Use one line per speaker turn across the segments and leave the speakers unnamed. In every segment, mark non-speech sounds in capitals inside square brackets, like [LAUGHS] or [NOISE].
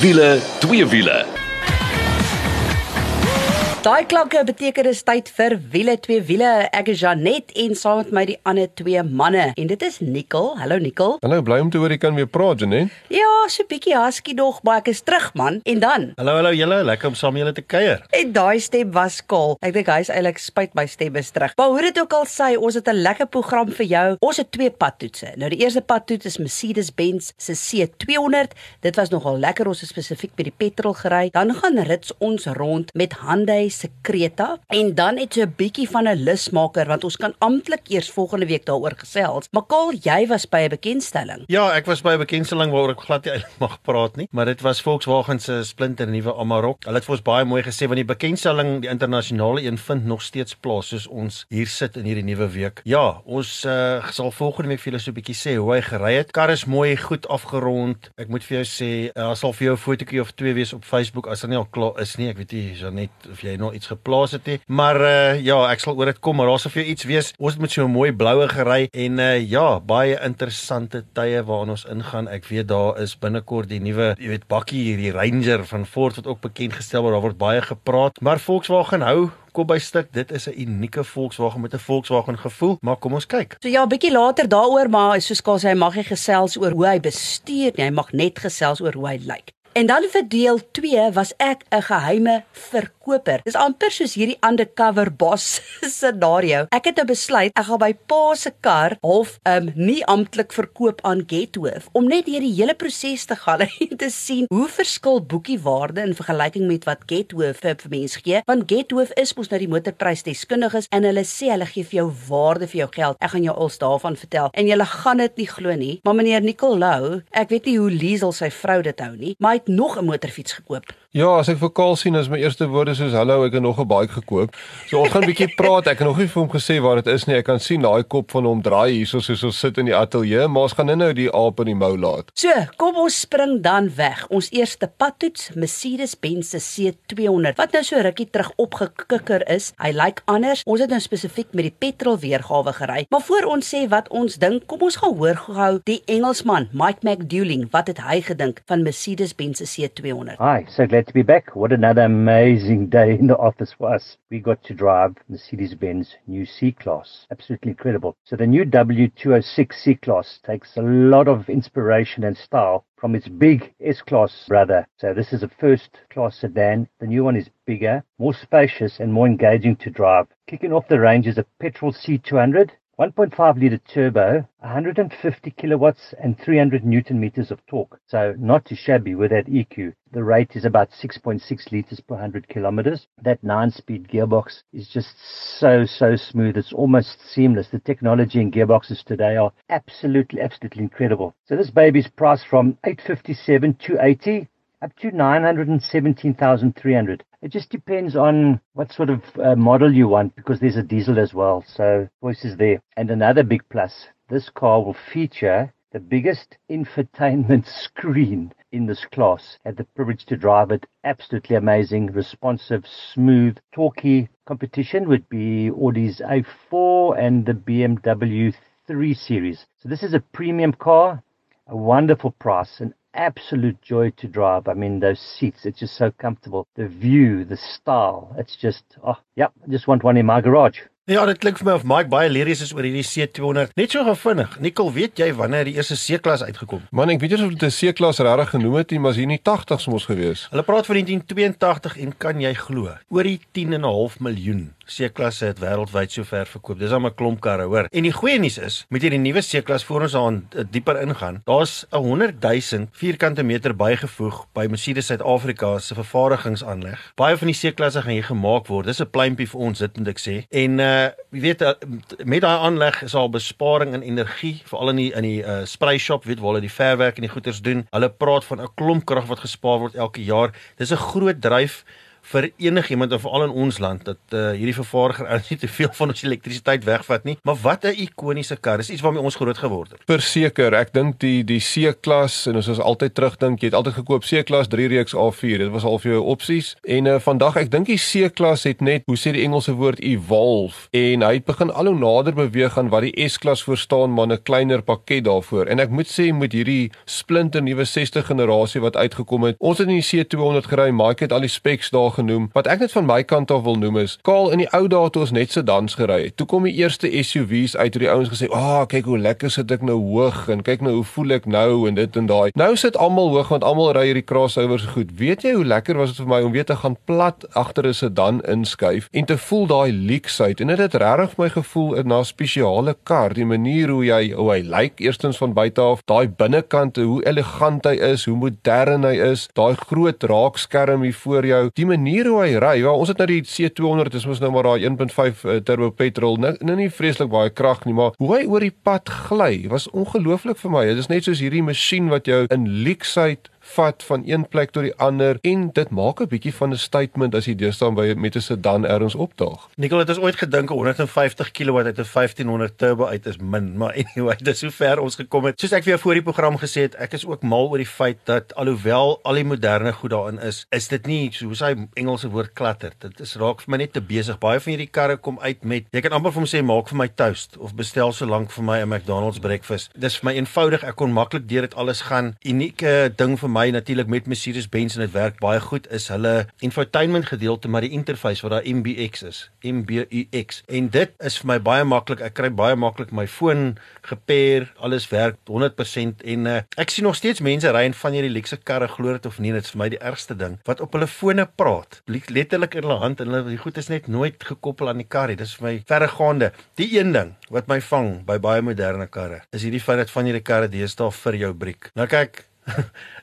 Wiele, twee wiele.
Daai klanke beteken dit is tyd vir wiele twee wiele. Ek is Janet en saam met my die ander twee manne en dit is Nicole. Hallo Nicole.
Hallo, bly om te hoor jy kan weer praat, Janet.
Ja, so bietjie husky nog, maar ek is terug man. En dan.
Hallo, hallo julle, lekker om saam julle te kuier.
En daai stem was kaal. Ek dink hy's eintlik spyt my stem is terug. Maar hoe dit ook al sê, ons het 'n lekker program vir jou. Ons het twee padtoetse. Nou die eerste padtoets is Mercedes-Benz se C200. Dit was nogal lekker. Ons het spesifiek by die petrol gery. Dan gaan rits ons rond met Hyundai se Creta en dan het so 'n bietjie van 'n lusmaker want ons kan amptelik eers volgende week daaroor gesels. Maar Kaal, jy was by 'n bekendstelling.
Ja, ek was by 'n bekendstelling waaroor ek glad nie eintlik mag praat nie, maar dit was Volkswagen se splinter nuwe Amarok. Hulle het vir ons baie mooi gesê want die bekendstelling, die internasionale een vind nog steeds plaas soos ons hier sit in hierdie nuwe week. Ja, ons uh, sal volgende week vir julle so 'n bietjie sê hoe hy gery het. Kar is mooi, goed afgerond. Ek moet vir jou sê, daar uh, sal vir jou 'n fotootjie of twee wees op Facebook as dit nie al klaar is nie. Ek weet nie, Janet, of jy nog iets geplaas het nie. Maar uh ja, ek sal oor dit kom, maar daar sal vir jou iets wees. Ons het met so 'n mooi bloue gery en uh ja, baie interessante tye waarin ons ingaan. Ek weet daar is binnekort die nuwe, jy weet, bakkie hierdie Ranger van Ford wat ook bekend gestel word. Daar word baie gepraat, maar Volkswagen hou kop by stuk. Dit is 'n unieke Volkswagen met 'n Volkswagen gevoel, maar kom ons kyk.
So ja, bietjie later daaroor, maar soos Kaal sê, hy mag nie gesels oor hoe hy bestuur nie. Hy mag net gesels oor hoe hy lyk. En dan vir deel 2 was ek 'n geheime verkoper. Dis amper soos hierdie undercover boss [LAUGHS] scenario. Ek het nou besluit ek gaan by pa se kar half um nie amptelik verkoop aan Gethoof om net deur die hele proses te gaan [LAUGHS] en te sien hoe verskil boekie waarde in vergelyking met wat Gethoof vir, vir mense gee. Want Gethoof is mos nou die motorprysdeskundiges en hulle sê hulle gee vir jou waarde vir jou geld. Ek gaan jou als daarvan vertel en jy gaan dit nie glo nie. Maar meneer Nicolou, ek weet nie hoe Liesel sy vrou dit hou nie, maar hy het nog 'n motorfiets gekoop.
Ja, as ek vir Kaal sien, is my eerste woorde soos hallo, ek het nog 'n bike gekoop. So ons gaan 'n bietjie [LAUGHS] praat. Ek het nog nie vir hom gesê waar dit is nie. Ek kan sien daai kop van hom draai hierso soos ons sit in die ateljee, maar ons gaan nou die aap in die mou laat.
So, kom ons spring dan weg. Ons eerste padtoets, Mercedes-Benz se C200 wat nou so rukkie terug opgekikker is. Hy lyk anders. Ons het nou spesifiek met die petrol weergawe gery. Maar voor ons sê wat ons dink, kom ons gaan hoor gou die Engelsman, Mike McDouling, wat het hy gedink van Mercedes-Benz se C200?
Hi, so glad to be back. What another amazing day in the office for us. We got to drive Mercedes Benz new C Class. Absolutely incredible. So, the new W206 C Class takes a lot of inspiration and style from its big S Class brother. So, this is a first class sedan. The new one is bigger, more spacious, and more engaging to drive. Kicking off the range is a petrol C200 1.5 litre turbo, 150 kilowatts and 300 newton meters of torque. So not too shabby with that EQ. The rate is about 6.6 liters per 100 kilometers. That 9-speed gearbox is just so, so smooth. It's almost seamless. The technology in gearboxes today are absolutely, absolutely incredible. So this baby's priced from 857 to 80 up to 917,300. It just depends on what sort of uh, model you want because there's a diesel as well. So choice is there. And another big plus, this car will feature the biggest infotainment [LAUGHS] screen in this class. Had the privilege to drive it. Absolutely amazing, responsive, smooth, talky. Competition would be Audi's A4 and the BMW 3 Series. So this is a premium car, a wonderful price, an absolute joy to drive. I mean, those seats, it's just so comfortable. The view, the style, it's just, oh, yeah, I just want one in my garage.
Ja, dit klink vir my of Mike baie lyries is oor hierdie C200. Net so gevinnig. Nicole, weet jy wanneer die eerste C-klas uitgekom?
Man, ek weet nie of dit 'n C-klas regtig genoem het nie, maar is hier in die 80s mos gewees.
Hulle praat van 1982 en kan jy glo, oor die 10 en 'n half miljoen C-klasse het wêreldwyd sover verkoop. Dis al 'n klomp karre, hoor. En die goeie nuus is, met hierdie nuwe C-klas voor ons aan uh, dieper ingaan, daar's 'n 100 000 vierkante meter bygevoeg by Mercedes Suid-Afrika se vervaardigingsaanleg. Baie van die C-klasse gaan hier gemaak word. Dis 'n pluimpie vir ons, dit moet ek sê. En uh jy weet uh, met daai aanleg is daar besparing in energie, veral in die in die uh, spray shop, weet waar hulle die verwerk en die goeders doen. Hulle praat van 'n klomp krag wat gespaar word elke jaar. Dis 'n groot dryf vir enigiemand of veral in ons land dat uh, hierdie vervaardiger [LAUGHS] nie te veel van ons elektrisiteit wegvat nie. Maar wat 'n ikoniese kar. Dis iets waarmee ons groot geword het.
Verseker, ek dink die die C-klas en ons is altyd terugdink, jy het altyd gekoop C-klas 3 reeks A4. Dit was al vir jou opsies. En uh, vandag ek dink die C-klas het net, hoe sê die Engelse woord evolve en hy het begin al hoe nader beweeg aan wat die S-klas voor staan, maar 'n kleiner pakket daarvoor. En ek moet sê met hierdie splinter nuwe 60 generasie wat uitgekom het, ons het in die C200 gery, Mike het al die specs daar genoem. Wat ek net van my kant af wil noem is, Kaal in die ou dae toe ons net sedans gery het. Toe kom die eerste SUV's uit hoe die ouens gesê, "Ag, oh, kyk hoe lekker sit ek nou hoog en kyk nou hoe voel ek nou en dit en daai." Nou sit almal hoog want almal ry hierdie crossovers goed. Weet jy hoe lekker was dit vir my om weer te gaan plat agter 'n sedan inskuif en te voel daai leksheid en dit het regtig my gevoel in 'n spesiale kar, die manier hoe jy hoe hy lyk eerstens van buite af, daai binnekant, hoe elegant hy is, hoe modern hy is, daai groot raakskerm hier voor jou, die manier hoe hy ry. Ja, ons het nou die C200, dis mos nou maar daai 1.5 uh, turbo petrol, nou, nou nie vreeslik baie krag nie, maar hoe hy oor die pad gly, was ongelooflik vir my. Dit is net soos hierdie masjien wat jou in leksheid vat van een plek tot die ander en dit maak 'n bietjie van 'n statement as jy deesdae by met 'n sedan ergens opdaag.
Nicole het ons ooit gedink 150 kW uit 'n 1500 turbo uit is min, maar anyway, [LAUGHS] dit is hoe ver ons gekom het. Soos ek vir jou voor die program gesê het, ek is ook mal oor die feit dat alhoewel al die moderne goed daarin is, is dit nie soos hy Engelse woord klatter. Dit is raak vir my net te besig. Baie van hierdie karre kom uit met jy kan amper vir hom sê maak vir my toast of bestel so lank vir my 'n McDonald's breakfast. Dis vir my eenvoudig. Ek kon maklik deur dit alles gaan. Unieke ding vir my natuurlik met Mercedes-Benz en dit werk baie goed is hulle infotainment gedeelte maar die interface wat daar MBX is, MBUX. En dit is vir my baie maklik. Ek kry baie maklik my foon gepair, alles werk 100% en uh, ek sien nog steeds mense ry in van hierdie luxe karre glo dit of nie, dit is vir my die ergste ding wat op hulle fone praat. Letterlik in hulle hand en hulle die goed is net nooit gekoppel aan die kar nie. Dis vir my verregaande. Die een ding wat my vang by baie moderne karre is hierdie feit dat van hierdie karre deesdae vir jou briek. Nou kyk,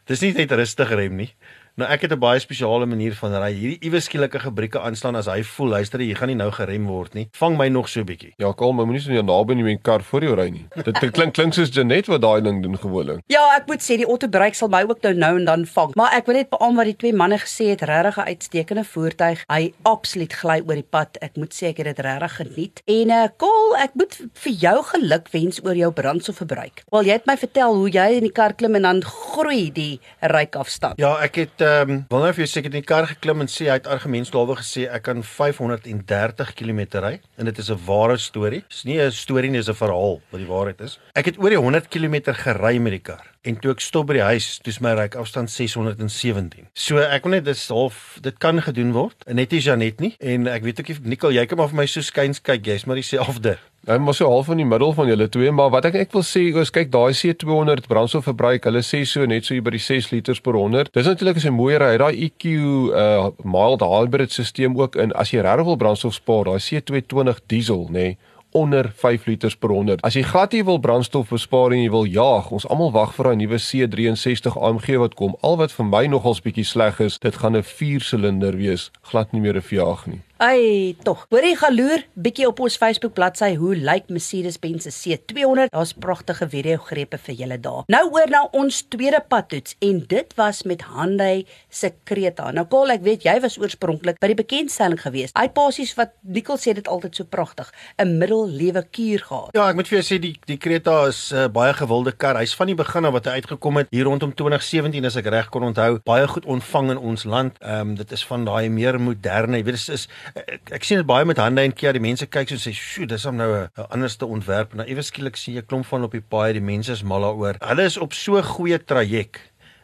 Dis nie net rustig rem nie. Nou ek het 'n baie spesiale manier van ry. Hierdie iewes skielike gebrieke aanslaan as hy voel, luister jy gaan nie nou gerem word nie. Vang my nog so 'n bietjie.
Ja, kom, moenie so naby in die kar voor jou ry nie. Dit klink klink soos Janet wat daai ding doen gewoonlik.
Ja, ek moet sê die autobruik sal my ook nou nou en dan vang. Maar ek wil net beamoen wat die twee manne gesê het, regtig 'n uitstekende voertuig. Hy absoluut gly oor die pad. Ek moet sê ek het dit regtig geniet. En uh Kol, ek moet vir jou geluk wens oor jou brandstofverbruik. Wel, jy het my vertel hoe jy in die kar klim en dan groei die ryafstand.
Ja, ek het ehm um, jou sê ek het in die kar geklim en sê hy het argumentslawe gesê ek kan 530 km ry en dit is 'n ware storie. Dis nie 'n storie nie, dis 'n verhaal wat die waarheid is. Ek het oor die 100 km gery met die kar en toe ek stop by die huis, dis my ryk afstand 617. So ek wil net dis half dit kan gedoen word. Net is Janet nie en ek weet ook nie Nicole, jy kan maar vir my so skuins kyk, jy's maar dieselfde.
Hy mos so half in die middel van julle twee, maar wat ek ek wil sê, oos kyk daai C200 brandstofverbruik, hulle sê so net so hier by die 6 liters per 100. Dis natuurlik as 'n mooi ry, daai EQ uh mild hybrid stelsel ook in as jy regtig wil brandstof spaar, daai C220 diesel, nê. Nee, onder 5 liters per 100. As jy glad nie wil brandstof bespaar en jy wil jaag, ons almal wag vir daai nuwe C63 AMG wat kom. Al wat vir my nogals bietjie sleg is, dit gaan 'n 4 silinder wees, glad nie meer 'n V8 nie.
Ai, tog. Hoorie galoer bietjie op ons Facebook bladsy hoe lyk Mercedes-Benz se C200. Daar's pragtige video grepe vir julle daar. Nou oor na ons tweede padtoets en dit was met Hyundai se Creta. Nou Kol, ek weet jy was oorspronklik by die bekendstelling gewees. Hy pasies wat Nicole sê dit altyd so pragtig, 'n middellewe kuur gehad.
Ja, ek moet vir jou sê die die Creta is 'n uh, baie gewilde kar. Hy's van die begin af wat hy uitgekom het hier rondom 2017 as ek reg kon onthou, baie goed ontvang in ons land. Ehm um, dit is van daai meer moderne, jy weet dit is ek, ek sien dit baie met hande en Kia die mense kyk so sê sjoe dis hom nou 'n anderste ontwerp. En nou ewe skielik sien jy 'n klomp van op die paai die mense is mal daaroor. Hulle is op so goeie traject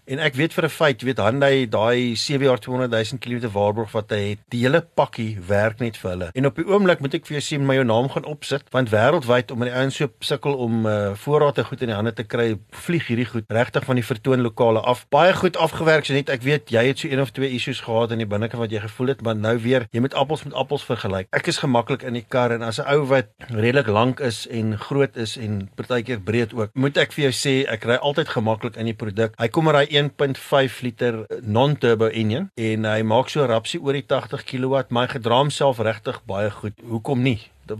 En ek weet vir 'n feit, weet Hyundai daai 7 jaar 200 000 km waarborg wat hy het, die hele pakkie werk net vir hulle. En op die oomblik moet ek vir jou sê my naam gaan opsit want wêreldwyd om die ouens so sukkel om uh, voorrade goed in die hande te kry, vlieg hierdie goed regtig van die vertoon lokale af. Baie goed afgewerk, so net ek weet jy het so een of twee issues gehad in die binnekant wat jy gevoel het, maar nou weer, jy moet appels met appels vergelyk. Ek is gemaklik in die kar en as 'n ou wat redelik lank is en groot is en partykeer breed ook, moet ek vir jou sê ek ry altyd gemaklik in die produk. Hy kom maar 1.5 liter non-turbo enjin en hy maak so rapsie oor die 80 kW, maar hy gedra homself regtig baie goed. Hoekom nie?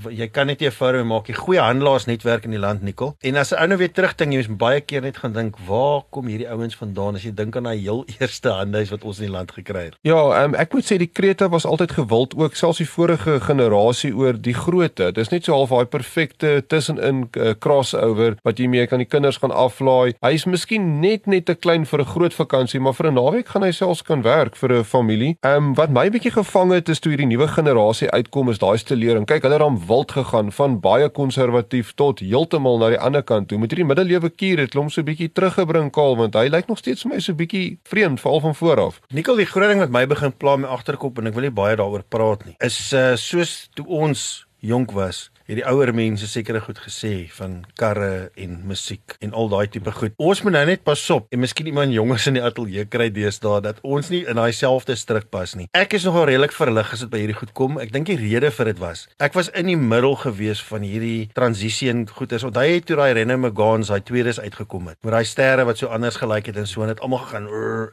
Jy kan net nie 'n foto maak nie. Goeie handelaarsnetwerk in die land Nikkel. En as 'n ou nou weer terugdink, jy moet baie keer net gaan dink, waar kom hierdie ouens vandaan as jy dink aan daai heel [LAUGHS] eerste handehuis wat ons in die land gekry het?
Ja, um, ek moet sê die Kreta was altyd gewild ook selfs die vorige generasie oor die grootte. Dis net so half daai perfekte tussenin uh, crossover wat jy mee kan die kinders gaan aflaai. Hy's miskien net net te klein vir 'n groot vakansie, maar vir 'n naweek gaan hy selfs kan werk vir 'n familie. Ehm um, wat my bietjie gevang het is toe hierdie nuwe generasie uitkom is daai stelering. Kyk, hulle dan wild gegaan van baie konservatief tot heeltemal na die ander kant toe. Met hierdie middelewe kuur het hom so 'n bietjie teruggebring kaal want hy lyk nog steeds vir my so 'n bietjie vreemd veral van voor af.
Nikkel, die groot ding wat my begin pla my agterkop en ek wil nie baie daaroor praat nie. Is uh soos toe ons jonk was hierdie ouer mense sekere goed gesê van karre en musiek en al daai tipe goed. Ons moet nou net pas op en miskien iemand jonges in die ateljee kry deesdae dat ons nie in daai selfde stryk pas nie. Ek is nogal redelik verlig as dit by hierdie goed kom. Ek dink die rede vir dit was. Ek was in die middel gewees van hierdie transisie en goeders. Onthou jy toe daai Renne Megans daai tweedes uitgekom het met daai sterre wat so anders gelyk het en so en dit almal gegaan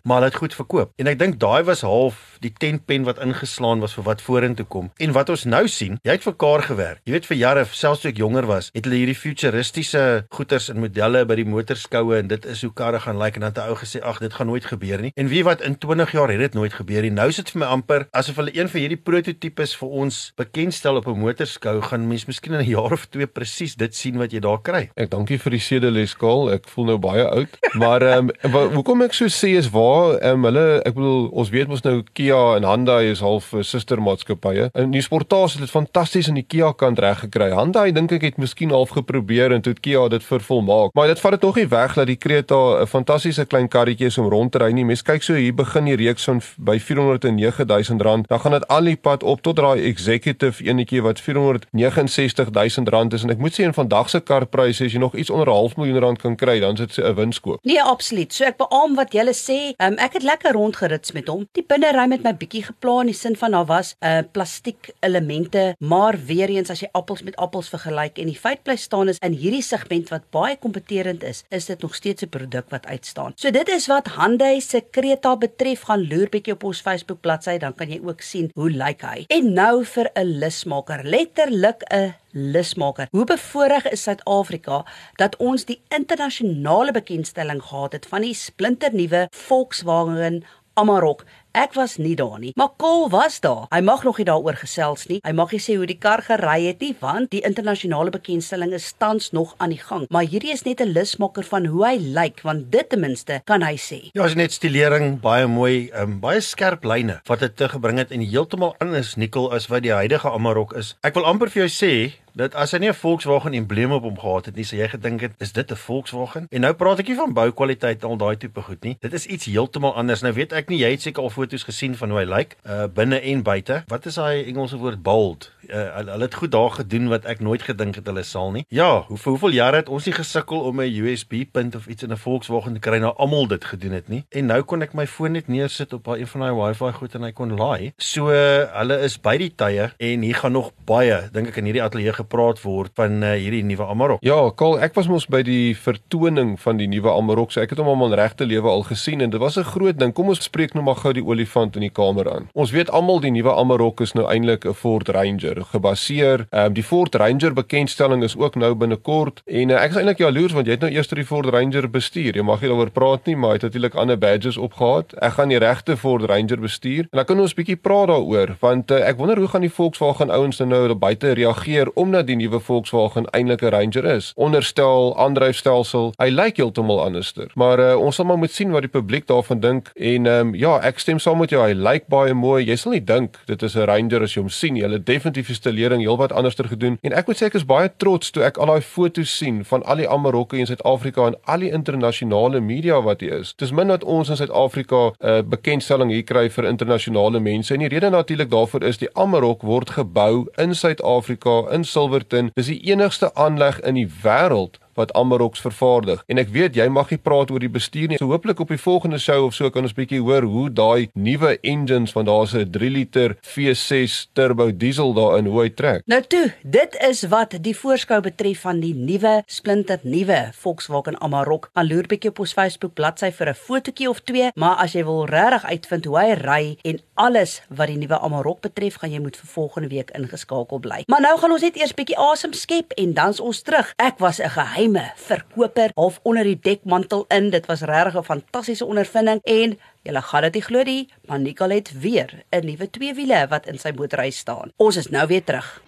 maar dit goed verkoop. En ek dink daai was half die tentpen wat ingeslaan was vir wat vorentoe kom. En wat ons nou sien, jy het vir Kaar gewerk. Jy weet vir jare selfs toe ek jonger was, het hulle hierdie futuristiese goeders en modelle by die motorskoue en dit is hoe karre gaan lyk like, en dan het 'n ou gesê ag dit gaan nooit gebeur nie. En wie wat in 20 jaar het dit nooit gebeur nie. Nou sit vir my amper asof hulle een van hierdie prototipes vir ons bekendstel op 'n motorskou gaan mens miskien in 'n jaar of twee presies dit sien wat jy daar kry.
Ek dankie vir die sedeles skaal. Ek voel nou baie oud. Maar ehm um, hoekom ek so sê is waar ehm um, hulle ek bedoel ons weet mos nou Kia en Hyundai is half sustermaatskappye. In die sportasie het dit fantasties in die Kia kant reg gekry. Hyundai dink ek het miskien half geprobeer en toe Kia dit vervolmaak. Maar dit vat dit nog nie weg dat die Creta 'n fantastiese klein karretjie is om rond te ry nie. Mens kyk so hier begin die reeks van by 409000 rand. Dan gaan dit al die pad op tot daai executive enetjie wat 469000 rand is en ek moet sê in vandag se karpryse as jy nog iets onder 'n half miljoen rand kan kry, dan is dit 'n winskoop.
Nee, absoluut. So ek beamoen wat julle sê. Um, ek het lekker rondgerits met hom. Die binnery met my bietjie geplan in die sin van daar was 'n uh, plastiek elemente, maar weer eens as jy appels met appels vergelyk en die feit bly staan is in hierdie segment wat baie kompeterend is, is dit nog steeds 'n produk wat uitstaan. So dit is wat Hyundai se Creta betref, gaan loer bietjie op ons Facebook bladsy, dan kan jy ook sien hoe lyk hy. En nou vir 'n lusmaker, letterlik 'n lusmaker. Hoe bevoorreg is Suid-Afrika dat ons die internasionale bekendstelling gehad het van die splinternuwe Volkswagen Amarok. Ek was nie daar nie, maar Kol was daar. Hy mag nog nie daaroor gesels nie. Hy mag nie sê hoe die kar gery het nie, want die internasionale bekendstelling is tans nog aan die gang. Maar hierdie is net 'n lusmaker van hoe hy lyk, want dit ten minste kan hy sê.
Ja, is net stilering, baie mooi, um, baie skerp lyne wat dit te gebring het en heeltemal anders nikkel as wat die huidige Amarok is. Ek wil amper vir jou sê dat as hy nie 'n Volkswagen embleem op hom gehad het nie, sou jy gedink het is dit 'n Volkswagen? En nou praat ek nie van boukwaliteit al daai tipe goed nie. Dit is iets heeltemal anders. Nou weet ek nie jy het seker al foto's gesien van hoe hy lyk, uh binne en buite. Wat is daai Engelse woord bold? Uh, hulle het goed daar gedoen wat ek nooit gedink het hulle sal nie. Ja, hoe hoeveel jare het ons nie gesukkel om 'n USB punt of iets in 'n Volkswagen te kry nou almal dit gedoen het nie. En nou kon ek my foon net neersit op een van daai Wi-Fi goed en hy kon laai. So uh, hulle is by die tye en hier gaan nog baie dink ek in hierdie ateljee gepraat word van uh, hierdie nuwe Amarok.
Ja, Kol, ek was mos by die vertoning van die nuwe Amarok, so ek het hom al in regte lewe al gesien en dit was 'n groot ding. Kom ons spreek nou maar gou die olifant in die kamer aan. Ons weet almal die nuwe Amarok is nou eintlik 'n Ford Ranger gebaseer. Ehm um, die Ford Ranger bekendstelling is ook nou binnekort en uh, ek is eintlik jaloers want jy het nou eers die Ford Ranger bestuur. Jy mag nie daaroor praat nie, maar hy het natuurlik ander badges opgehad. Ek gaan die regte Ford Ranger bestuur en dan kan ons 'n bietjie praat daaroor want uh, ek wonder hoe gaan die Volkswagen ouens nou nou buite reageer omdat die nuwe Volkswagen eintlik 'n Ranger is. Onderstel, aandryfstelsel, hy lyk heeltemal anderster. Maar uh, ons sal maar moet sien wat die publiek daarvan dink en ehm um, ja, ek stem saam met jou. Hy lyk baie mooi. Jy sal nie dink dit is 'n Ranger as jy hom sien nie. Hulle definitief die stelering heelwat anderster gedoen en ek moet sê ek is baie trots toe ek al daai foto's sien van al die Amarokke in Suid-Afrika en al die internasionale media wat hier is. Dis min dat ons in Suid-Afrika 'n uh, bekendstelling hier kry vir internasionale mense. En die rede natuurlik daarvoor is die Amarok word gebou in Suid-Afrika in Silverton. Dis die enigste aanleg in die wêreld wat Amaroks vervaardig. En ek weet jy mag nie praat oor die bestuur nie. So hooplik op die volgende show of so kan ons bietjie hoor hoe daai nuwe engines van daar's 'n 3 liter V6 turbo diesel daarin hoe hy trek.
Nou toe, dit is wat die voorskou betref van die nuwe splinter nuwe Volkswagen Amarok. Gaan loer bietjie op ons Facebook bladsy vir 'n fotootjie of twee, maar as jy wil regtig uitvind hoe hy ry en alles wat die nuwe Amarok betref, gaan jy moet vir volgende week ingeskakel bly. Maar nou gaan ons net eers bietjie asem skep en dan's ons terug. Ek was 'n geheime verkoper half onder die dekmantel in. Dit was regtig 'n fantastiese ondervinding en Julle gaan dit nie glo nie, maar Nicole het weer 'n nuwe twee wiele wat in sy motorhuis staan. Ons is nou weer terug.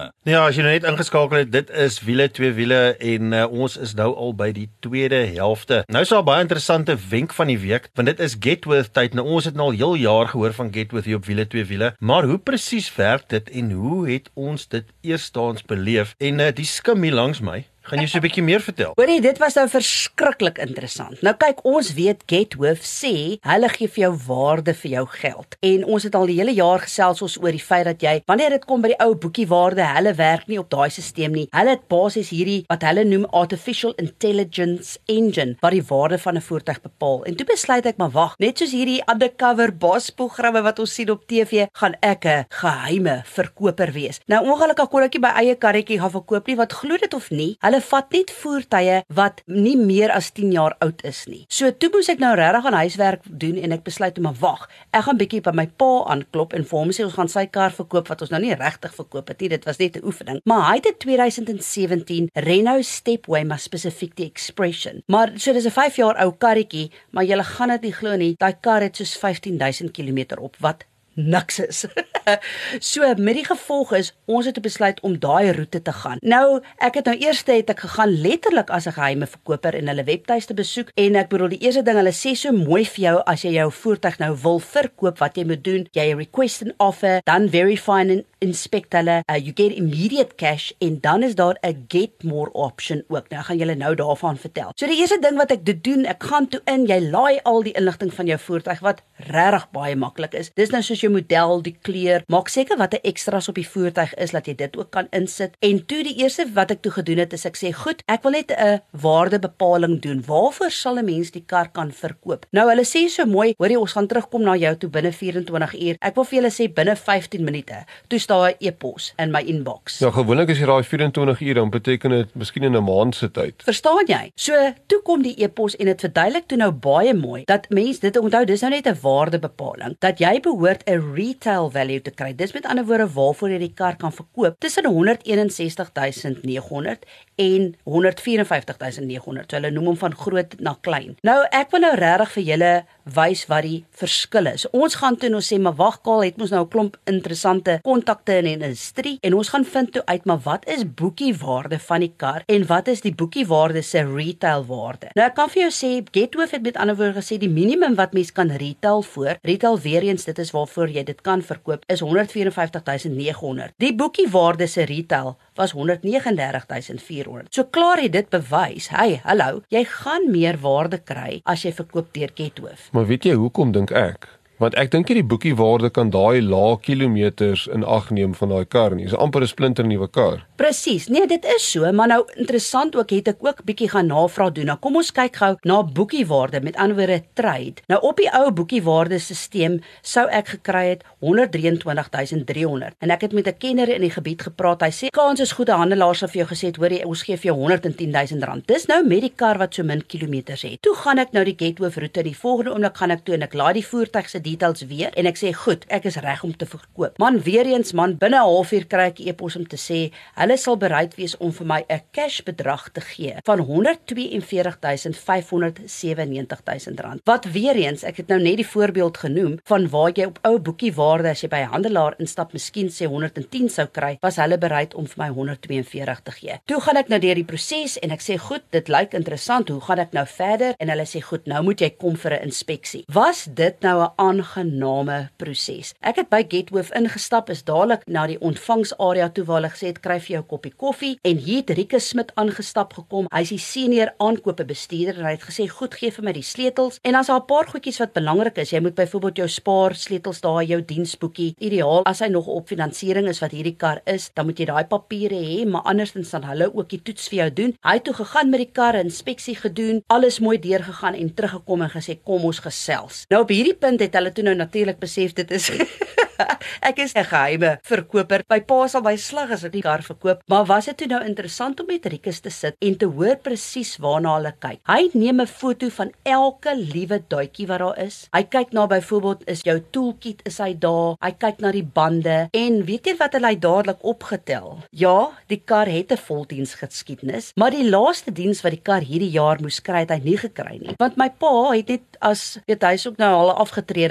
Ja, as jy nou net ingeskakel het, dit is wiele twee wiele en uh, ons is nou al by die tweede helfte. Nou is daar baie interessante wenk van die week, want dit is Getworth tyd. Nou ons het nou al heel jaar gehoor van Getworth hier op wiele twee wiele, maar hoe presies werk dit en hoe het ons dit eerstens beleef? En uh, die skim hier langs my Gaan jy so 'n bietjie meer vertel?
Hoorie, dit was nou verskriklik interessant. Nou kyk, ons weet Gethoof sê hulle gee vir jou waarde vir jou geld. En ons het al die hele jaar gesels ons oor die feit dat jy wanneer dit kom by die ou boekiewaarde, hulle werk nie op daai stelsel nie. Hulle het basies hierdie wat hulle noem artificial intelligence engine wat die waarde van 'n voertuig bepaal. En toe besluit ek maar wag, net soos hierdie undercover boss programme wat ons sien op TV, gaan ek 'n geheime verkoper wees. Nou ongelukkig kon ek nie my eie karretjie gaan verkoop nie, wat glo dit of nie, hulle vat net voertuie wat nie meer as 10 jaar oud is nie. So toe moes ek nou regtig aan huiswerk doen en ek besluit om 'n wag. Ek gaan bietjie by my pa aanklop en vir hom sê ons gaan sy kar verkoop wat ons nou nie regtig verkoop het nie. Dit was net 'n oefening. Maar hy het 'n 2017 Renault Stepway maar spesifiek die Expression. Maar so dis 'n 5 jaar ou karretjie, maar jy gaan dit nie glo nie. Daai kar het soos 15000 km op wat niks is. [LAUGHS] [LAUGHS] so met die gevolg is ons het besluit om daai roete te gaan. Nou, ek het nou eers het ek gegaan letterlik as 'n geheime verkoper en hulle webtuiste besoek en ek bedoel die eerste ding hulle sê so mooi vir jou as jy jou voertuig nou wil verkoop wat jy moet doen, jy request an offer, dan verify and inspect hulle, uh, you get immediate cash en dan is daar 'n get more option ook. Nou gaan julle nou daarvan vertel. So die eerste ding wat ek doen, ek gaan toe in, jy laai al die inligting van jou voertuig wat regtig baie maklik is. Dis nou soos jou model, die kleur, maak seker wat 'n ekstra's op die voertuig is dat jy dit ook kan insit. En toe die eerste wat ek toe gedoen het is ek sê, "Goed, ek wil net 'n waardebepaling doen. Waarvoor sal 'n mens die kar kan verkoop?" Nou hulle sê so mooi, hoorie, ons gaan terugkom na jou toe binne 24 uur. Ek wil vir julle sê binne 15 minute. Toe staan 'n e-pos in my inbox.
Ja, gewoonlik as jy daai 24 uur dan beteken dit miskien in 'n maand se tyd.
Verstaan jy? So, toe kom die e-pos en dit verduidelik toe nou baie mooi dat mens dit onthou, dis nou net 'n waardebepaling dat jy behoort 'n retail value te kry. Dis met ander woorde waarvoor jy die kar kan verkoop tussen 161900 en 154900. So hulle noem hom van groot na klein. Nou ek wil nou regtig vir julle wys wat die verskil is. Ons gaan toe nou sê, maar wag, Kaal, het ons nou 'n klomp interessante kontakte in die industrie en ons gaan vind toe uit maar wat is boekiewaarde van die kar en wat is die boekiewaarde se retail waarde. Nou ek kan vir jou sê Gethoof het met ander woorde gesê die minimum wat mens kan retail voor, retail weer eens dit is waarvoor jy dit kan verkoop is 154900. Die boekiewaarde se retail was 139400. So klaar het dit bewys, hey, hallo, jy gaan meer waarde kry as jy verkoop deur Gethoof.
Maar weet jy hoekom dink ek? Want ek dink hierdie boekie waarde kan daai lae kilometers in ag neem van daai kar nie. Dis amper 'n splinter nuwe kar.
Presies. Nee, dit is so, maar nou interessant ook het ek ook bietjie gaan navraag doen. Nou kom ons kyk gou na boekie waarde met ander woorde trade. Nou op die ou boekie waarde stelsel sou ek gekry het 123300. En ek het met 'n kenner in die gebied gepraat. Hy sê kans is goeie handelaars sal vir jou gesê het, hoor jy, ons gee vir jou 110000 rand. Dis nou met die kar wat so min kilometers het. Toe gaan ek nou die Gethoof roete. Die volgende oomblik gaan ek toe en ek laai die voertuig se details weer en ek sê goed, ek is reg om te verkoop. Man weer eens man binne 'n halfuur kry ek 'n e-pos om te sê hulle sal bereid wees om vir my 'n cash bedrag te gee van 142597 rand. Wat weer eens, ek het nou net die voorbeeld genoem van waar jy op ou boekie waarde as jy by 'n handelaar instap miskien sê 110 sou kry, was hulle bereid om vir my 142 te gee. Toe gaan ek nou deur die proses en ek sê goed, dit lyk interessant. Hoe gaan ek nou verder? En hulle sê goed, nou moet jy kom vir 'n inspeksie. Was dit nou 'n aangename proses? Ek het by Getwoof ingestap, is dadelik na die ontvangsarea toe waar hulle gesê het kry vir jou 'n koppie koffie en hier het Rike Smit aangestap gekom. Hy's die senior aankope bestuurder en hy het gesê goed, gee vir my die sleutels en dan's daar 'n paar goedjies wat belangrik is. Jy moet byvoorbeeld jou spaar sleutels daar, jou diensboekie. Ideaal as hy nog op finansiering is wat hierdie kar is, dan moet jy daai papiere hê, maar andersins dan hulle ook die toets vir jou doen. Hy het toe gegaan met die kar, inspeksie gedoen, alles mooi deurgegaan en teruggekom en gesê kom ons gesels. Nou op hierdie punt het hulle toe nou natuurlik besef dit is [LAUGHS] ek is 'n geheime verkoper. My pa sal my slag as ek die kar verkoop, maar was dit toe nou interessant om met Rikus te sit en te hoor presies waarna hulle kyk. Hy neem 'n foto van elke liewe duitjie wat daar is. Hy kyk na byvoorbeeld is jou toolkit is hy daar. Hy kyk na die bande en weet jy wat hy dadelik opgetel? Ja, die kar het 'n voldiens geskiedenis, maar die laaste diens wat die kar hierdie jaar moes kry, het hy nie gekry nie. Want my pa het net as weet hy's ook nou al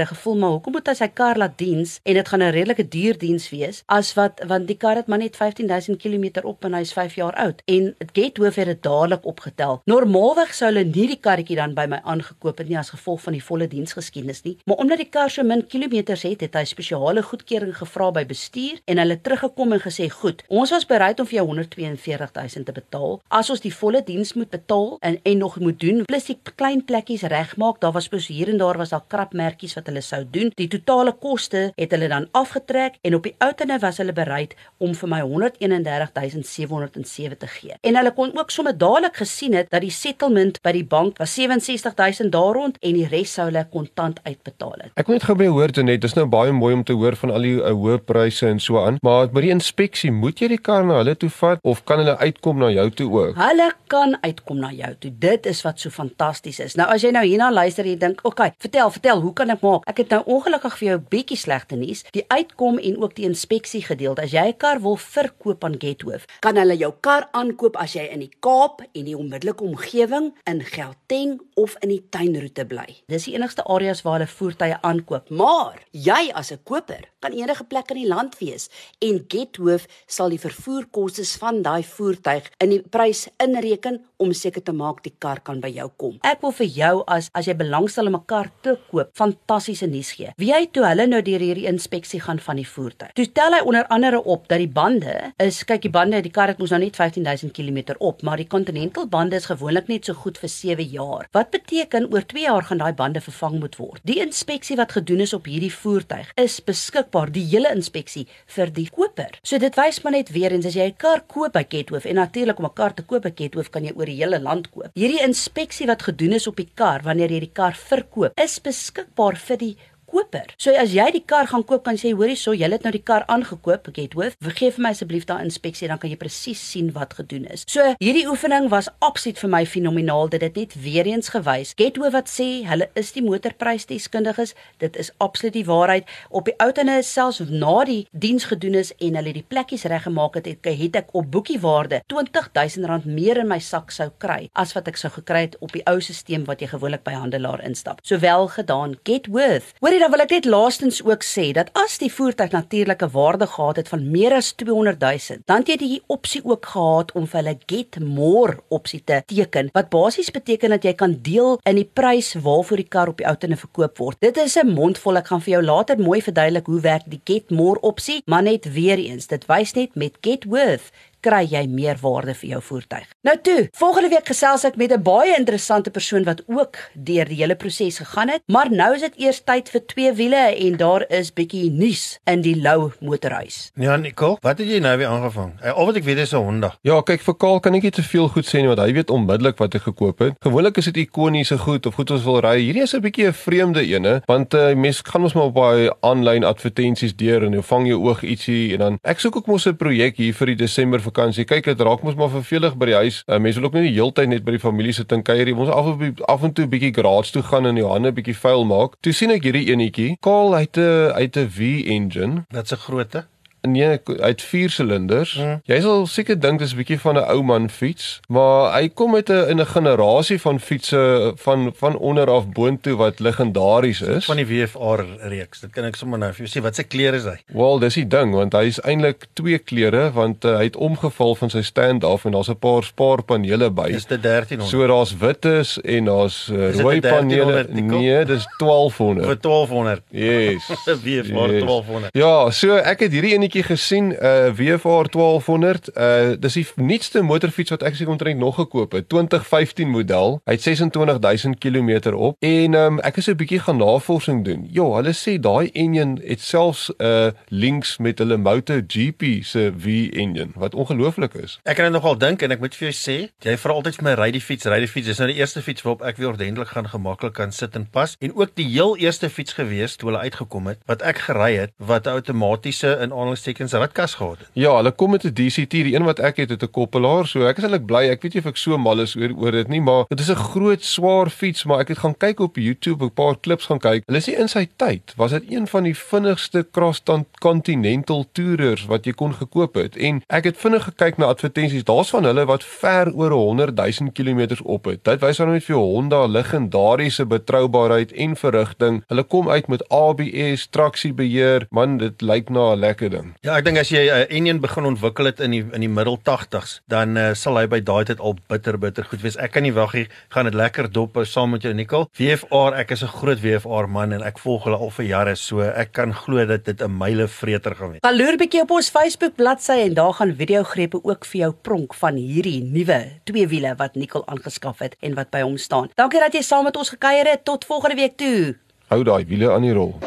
afgetrede gevoel, maar hoekom moet hy sy kar laat diens en dit gaan 'n redelike duur diens wees as wat want die kar het maar net 15000 km op en hy's 5 jaar oud en Gethoof het dit dadelik opgetel. Normaalweg sou hulle nie die karretjie dan by my aangekoop het nie as gevolg van die volle diensgeskiedenis nie, maar omdat die kar so min kilometers het, het hy spesiale goedkeuring gevra by bestuur en hulle teruggekom en gesê, "Goed, ons was bereid om vir jou 142000 te betaal as ons die volle diens moet betaal en en nog moet doen plus die klein plekkies regmaak. Daar was spesiaal hier en daar was daar krapmerkies wat hulle sou doen. Die totale koste het hulle dan afgetrek en op die outene was hulle bereid om vir my 131707 te gee. En hulle kon ook sommer dadelik gesien het dat die settlement by die bank was 67000 daar rond en die res sou hulle kontant uitbetaal het.
Ek moet gou by hoor net, dis nou baie mooi om te hoor van al die uh, hoë pryse en so aan, maar by die inspeksie moet jy die kar na hulle toe vat of kan hulle uitkom na jou toe ook?
Hulle kan uitkom na jou toe. Dit is wat so fantasties is. Nou as jy nou hierna luister jy dink, "Oké, okay, vertel, vertel, hoe kan ek maak?" Ek het nou ongelukkig vir jou 'n bietjie slegte nuus. Die uitkom en ook die inspeksie gedeelte. As jy 'n kar wil verkoop aan Gethoof, kan hulle jou kar aankoop as jy in die Kaap en die onmiddellike omgewing in Gauteng of in die tuinroete bly. Dis die enigste areas waar hulle voertuie aankoop. Maar jy as 'n koper kan enige plek in die land wees en Gethoof sal die vervoerkoste van daai voertuig in die prys inreken om seker te maak die kar kan by jou kom. Ek wil vir jou as as jy belangstel om 'n kar te koop, fantastiese nuus gee. Wie jy toe hulle nou deur hierdie inspeksie gaan van die voertuig. Toe tel hy onder andere op dat die bande is, kyk die bande, die kar het mos nou net 15000 km op, maar die Continental bande is gewoonlik net so goed vir 7 jaar. Wat beteken oor 2 jaar gaan daai bande vervang moet word. Die inspeksie wat gedoen is op hierdie voertuig is beskikbaar, die hele inspeksie vir die koper. So dit wys maar net weer eens as jy 'n kar koop by Gethoof en natuurlik om 'n kar te koop by Gethoof kan jy oor die hele land koop. Hierdie inspeksie wat gedoen is op die kar wanneer jy die kar verkoop, is beskikbaar vir die koper. So as jy die kar gaan koop, kan jy sê hoorie, so jy het nou die kar aangekoop, ek het hoof. Vergeef vir my asseblief daai inspeksie, dan kan jy presies sien wat gedoen is. So hierdie oefening was absoluut vir my fenomenaal. Dit het net weer eens gewys. Gethoof wat sê hulle is die motorprysdeskundiges. Dit is absoluut die waarheid. Op die outene selfs na die diens gedoen is en hulle die plekkies reggemaak het, het ek op boekiewaarde R20000 meer in my sak sou kry as wat ek sou gekry het op die ou stelsel wat jy gewoonlik by handelaar instap. Sowel gedaan. Getworth. Hoorie dan wil ek net laastens ook sê dat as die voertuig natuurlike waarde gehad het van meer as 200 000, dan het jy die opsie ook gehad om vir hulle get more opsie te teken wat basies beteken dat jy kan deel in die prys waarvoor die kar op die ouene verkoop word. Dit is 'n mondvol. Ek gaan vir jou later mooi verduidelik hoe werk die get more opsie, maar net weer eens, dit wys net met get worth kry jy meer waarde vir jou voertuig. Nou toe, volgende week gesels ek met 'n baie interessante persoon wat ook deur die hele proses gegaan het, maar nou is dit eers tyd vir twee wiele en daar is bietjie nuus in die Lou motorhuis.
Ja, Nico, wat het jy nou weer aangevang? Eh, of wat ek weet is 'n Honda.
Ja, kyk vir Kaal kan ek nie te veel goed sê nie want hy weet onmiddellik wat hy gekoop het. Gewoonlik is dit ikoniese goed of goed ons wil ry. Hierdie is 'n bietjie 'n vreemde ene want uh, mense gaan mos maar op baie aanlyn advertensies deur en jy vang jou oog ietsie en dan ek soek ook mos 'n projek hier vir die Desember vakansie. Kyk, dit raak mos maar vervelig by die huis. Uh, mense wil ook nie die hele tyd net by die familie sit en kuier nie. Ons af af en toe bietjie garage toe gaan en Johanne bietjie vuil maak. Toe sien ek hierdie enetjie, Kaal uit 'n uit 'n V-engine.
Wat se grootte?
Nee, uit 4 silinders. Mm. Jy sal seker dink dis 'n bietjie van 'n ou man fiets, maar hy kom met 'n in 'n generasie van fietsse van van onder af boontoe wat legendaries is.
Van die WFR reeks. Dit kan ek sommer nou vir jou sê wat se kleure is hy?
Wel, dis die ding want hy is eintlik twee kleure want uh, hy het omgeval van sy stand af en daar's 'n paar spaarpanele by.
Dis dit 1300.
So daar's wit is en daar's uh, rooi panele. Nee, dis 1200.
Vir 1200.
Yes. [LAUGHS]
WFR yes. 1200.
Ja, so ek het hierdie enetjie gesien, uh WFR 1200. Uh dis die nuutste motorfiets wat ek seker omtrent nog gekoop het, 2015 model. Hy het 26000 km op en um ek het 'n bietjie gaan navorsing doen. Ja, hulle sê daai engine het selfs uh links met hulle MotoGP se V-engine wat ongelooflik is.
Ek kan dit nogal dink en ek moet vir jou sê, jy vra altyd vir my ry die fiets, ry die fiets. Dis nou die eerste fiets waarop ek weer ordentlik gaan gemaklik kan sit en pas en ook die heel eerste fiets gewees toe hulle uitgekom het wat ek gery het wat 'n outomatiese in aanhalingstekens ratkas gehad het.
Ja, hulle kom met 'n DCT, die een wat ek het het 'n koppelaar, so ek is eintlik bly. Ek weet nie of ek so mal is oor oor dit nie, maar dit is 'n groot swaar fiets, maar ek het gaan kyk op YouTube, 'n paar klips gaan kyk. Hulle sê in sy tyd was dit een van die vinnigste cross continental toerers wat jy kon gekoop het. En ek het vinnig gekyk na advertensies. Daar's van hulle wat ver oor 100 000 km op het. Dit wys dan net vir Honda legendariese betroubaarheid en verrigting. Hulle kom uit met ABS, traksiebeheer. Man, dit lyk na 'n lekker ding.
Ja, ek dink as jy 'n uh, enjin begin ontwikkel het in die in die middel 80s, dan uh, sal hy by daai tyd al bitter bitter goed wees. Ek kan nie wag hier gaan dit lekker dop hou saam met jou Nicole. VFR, ek is 'n groot VFR man en ek volg hulle al vir jare, so ek kan glo dat dit 'n myle vreter gaan wees.
Gaan loer bietjie op ons Facebook bladsy en daar gaan videogrepe ook vir jou pronk van hierdie nuwe twee wiele wat Nicole aangeskaf het en wat by hom staan. Dankie dat jy saam met ons gekuier het. Tot volgende week toe.
Hou daai wiele aan die rol.